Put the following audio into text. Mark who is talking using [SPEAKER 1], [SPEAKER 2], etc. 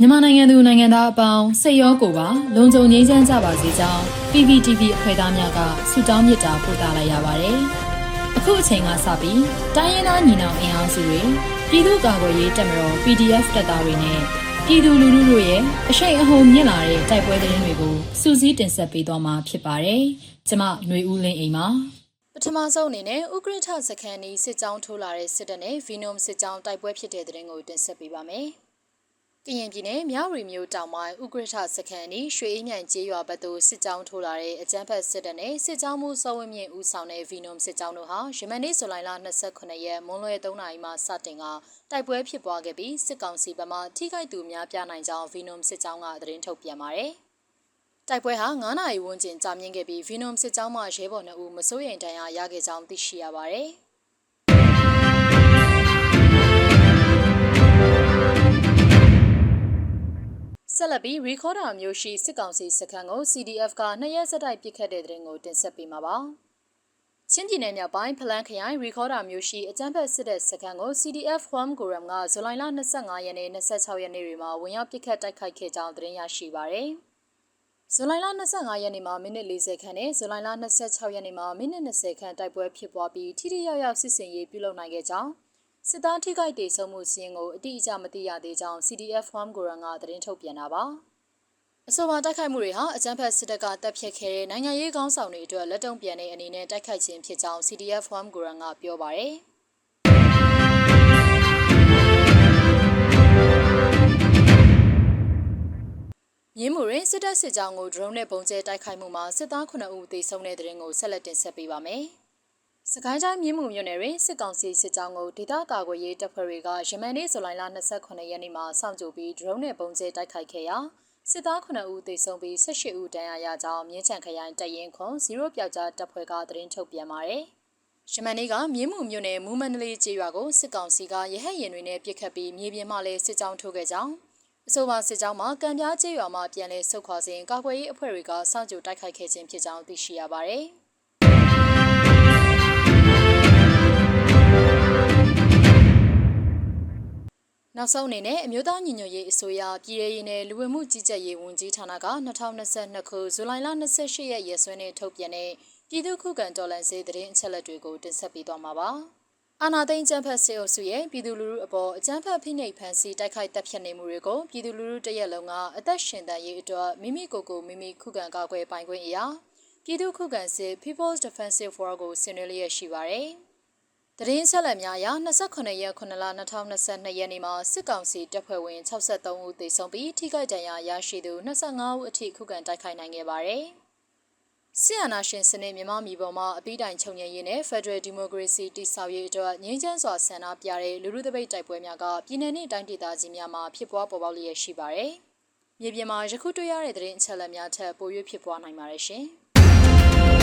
[SPEAKER 1] မြန်မာနိုင်ငံသူနိုင်ငံသားအပေါင်းစိတ်ရောကိုယ်ပါလုံခြုံငြိမ်းချမ်းကြပါစေကြောင်း PPTV အဖွဲ့သားများကဆုတောင်းမေတ္တာပို့သလိုက်ရပါတယ်။အခုအချိန်ကစပြီးတိုင်းရင်းသားညီနောင်အင်အားစုတွေပြည်သူ့ကာကွယ်ရေးတပ်မတော် PDF တပ်သားတွေနဲ့ပြည်သူလူထုတို့ရဲ့အရှိန်အဟုန်မြင့်လာတဲ့တိုက်ပွဲသတင်းတွေကိုစူးစီးတင်ဆက်ပေးသွားမှာဖြစ်ပါတယ်။ကျွန်မຫນွေဦးလင်းအိမ်ပါပထမဆုံးအနေနဲ့ဥက္ကဋ္ဌစခန်းနီးစစ်ကြောင်းထိုးလာတဲ့စစ်တပ်နဲ့ဗီနုံစစ်ကြောင်းတိုက်ပွဲဖြစ်တဲ့တဲ့ရင်ကိုတင်ဆက်ပေးပါမယ်။ ကရင်ပြည်နယ်မြဝတီမြို့တောင်ပိုင်းဥက္ကဋ္ဌစခန်းနီရွှေအေးမြိုင်ကျေးရွာဘက်သို့စစ်ကြောင်းထိုးလာတဲ့အကြမ်းဖက်စစ်တပ်နဲ့စစ်ကြောင်းမှုစောဝင်းမြင့်ဦးဆောင်တဲ့ဗီနုံစစ်ကြောင်းတို့ဟာယမန်နေ့ဇူလိုင်လ29ရက်မွန်းလွဲ3နာရီမှစတင်ကတိုက်ပွဲဖြစ်ပွားခဲ့ပြီးစစ်ကောင်စီဘက်မှထိခိုက်သူများပြနိုင်ကြောင်းဗီနုံစစ်ကြောင်းကသတင်းထုတ်ပြန်ပါတယ်။တိုက်ပွဲဟာ9နာရီဝန်းကျင်ကြာမြင့်ခဲ့ပြီးဗီနုံစစ်ကြောင်းမှရဲဘော်2ဦးမစိုးရိမ်တန်ရာရခဲ့ကြောင်းသိရှိရပါတယ်။ ဆက်လက်ပြီး recorder မျိုးရှိစစ်ကောင်စီစခန်းကို CDF ကနှစ်ရက်ဆက်တိုက်ပစ်ခတ်တဲ့တဲ့ရင်ကိုတင်ဆက်ပေးမှာပါ။ချင်းပြည်နယ်မြောက်ပိုင်းဖလန်းခရိုင် recorder မျိုးရှိအကြမ်းဖက်စစ်တပ်စခန်းကို CDF Farm Goram ကဇူလိုင်လ25ရက်နေ့26ရက်နေ့တွေမှာဝင်ရောက်ပစ်ခတ်တိုက်ခိုက်ခဲ့ကြောင်းသတင်းရရှိပါရယ်။ဇူလိုင်လ25ရက်နေ့မှာမိနစ်40ခန့်နဲ့ဇူလိုင်လ26ရက်နေ့မှာမိနစ်20ခန့်တိုက်ပွဲဖြစ်ပွားပြီးထိထိရောက်ရောက်စစ်စင်ရေးပြုလုပ်နိုင်ခဲ့ကြောင်း စစ်သားထိခိုက်ဒေဆုံးမှုစီးရင်ကိုအတိအကျမသိရသေးကြောင်း CDF Farm Goran ကသတင်းထုတ်ပြန်တာပါအဆိုပါတိုက်ခိုက်မှုတွေဟာအကြမ်းဖက်စစ်တပ်ကတပ်ဖြတ်ခဲ့တဲ့နိုင်ငံရေးခေါင်းဆောင်တွေအတွက်လက်တုံ့ပြန်တဲ့အနေနဲ့တိုက်ခိုက်ခြင်းဖြစ်ကြောင်း CDF Farm Goran ကပြောပါရယ်မြင်းမူရင်းစစ်တပ်စစ်ကြောင်းကို drone နဲ့ပုံကျဲတိုက်ခိုက်မှုမှာစစ်သား9ဦးသေဆုံးတဲ့တဲ့ရင်ကိုဆက်လက်တင်ဆက်ပေးပါမယ်။ စကိုင်းတိုင်းမြင်းမှုမြို့နယ်တွင်စစ်ကောင်စီစစ်ကြောင်းကိုဒေသကာကွယ်ရေးတပ်ဖွဲ့တွေကယမန်နေ့ဇူလိုင်လ28ရက်နေ့မှာစောင့်ကြိုပြီးဒရုန်းနဲ့ပုံကျဲတိုက်ခိုက်ခဲ့ရာစစ်သား9ဦးသေဆုံးပြီး18ဦးဒဏ်ရာရကြောင်းမြင်းချံခရိုင်တရင်ခွန်0ပျောက်ကြားတပ်ဖွဲ့ကသတင်းထုတ်ပြန်ပါတယ်။ယမန်နေ့ကမြင်းမှုမြို့နယ်မူမန္တလေးကျေးရွာကိုစစ်ကောင်စီကရဟတ်ရင်တွေနဲ့ပစ်ခတ်ပြီးမြေပြင်မှလည်းစစ်ကြောင်းထိုးခဲ့ကြောင်းအဆိုပါစစ်ကြောင်းမှာကံပြားကျေးရွာမှာပြန်လည်ဆုတ်ခွာစဉ်ကာကွယ်ရေးအဖွဲ့တွေကစောင့်ကြိုတိုက်ခိုက်ခဲ့ခြင်းဖြစ်ကြောင်းသိရှိရပါတယ်။ နောက်ဆုံးအနေနဲ့အမျိုးသားညီညွတ်ရေးအစိုးရပြည်ထောင်ရေးနဲ့လူဝင်မှုကြီးကြပ်ရေးဝန်ကြီးဌာနက2022ခုဇူလိုင်လ28ရက်ရက်စွဲနဲ့ထုတ်ပြန်တဲ့ပြည်သူ့ခုခံတော်လှန်ရေးသတင်းအချက်အလက်တွေကိုတင်ဆက်ပေးသွားမှာပါ။အာနာသိန်းကျန်းဖက်စေအုပ်စုရဲ့ပြည်သူလူထုအပေါ်အကြမ်းဖက်ဖိနှိပ်ဖန်ဆီးတိုက်ခိုက်တပ်ဖြတ်နေမှုတွေကိုပြည်သူလူထုတရက်လုံးကအသက်ရှင်တန်ရေးအတွက်မိမိကိုယ်ကိုမိမိခုခံကာကွယ်ပိုင်ခွင့်အရာပြည်သူ့ခုခံစစ် People's Defensive War ကိုဆင်နွှဲလျက်ရှိပါတယ်။ သတင်းဆက်လက်များအရ28ရက်9လ2022ရက်နေ့မှာစစ်ကောင်စီတပ်ဖွဲ့ဝင်63ဦးသေဆုံးပြီးထိခိုက်ဒဏ်ရာရရှိသူ25ဦးအထိခုခံတိုက်ခိုက်နိုင်ခဲ့ပါတယ်။ဆီယနာရှင်စနစ်မြန်မာပြည်ပေါ်မှာအပိတိုင်ချုပ်ငြိမ်းရေးနဲ့ Federal Democracy တည်ဆောက်ရေးအတွက်ငြိမ်းချမ်းစွာဆန္ဒပြတဲ့လူလူသပိတ်တိုက်ပွဲများကပြည်내နဲ့တိုင်းဒေသကြီးများမှာဖြစ်ပွားပေါ်ပေါက်လျက်ရှိပါတယ်။မြေပြင်မှာယခုတွေ့ရတဲ့သတင်းအချက်အလက်များထက်ပို၍ဖြစ်ပွားနိုင်ပါတယ်ရှင်။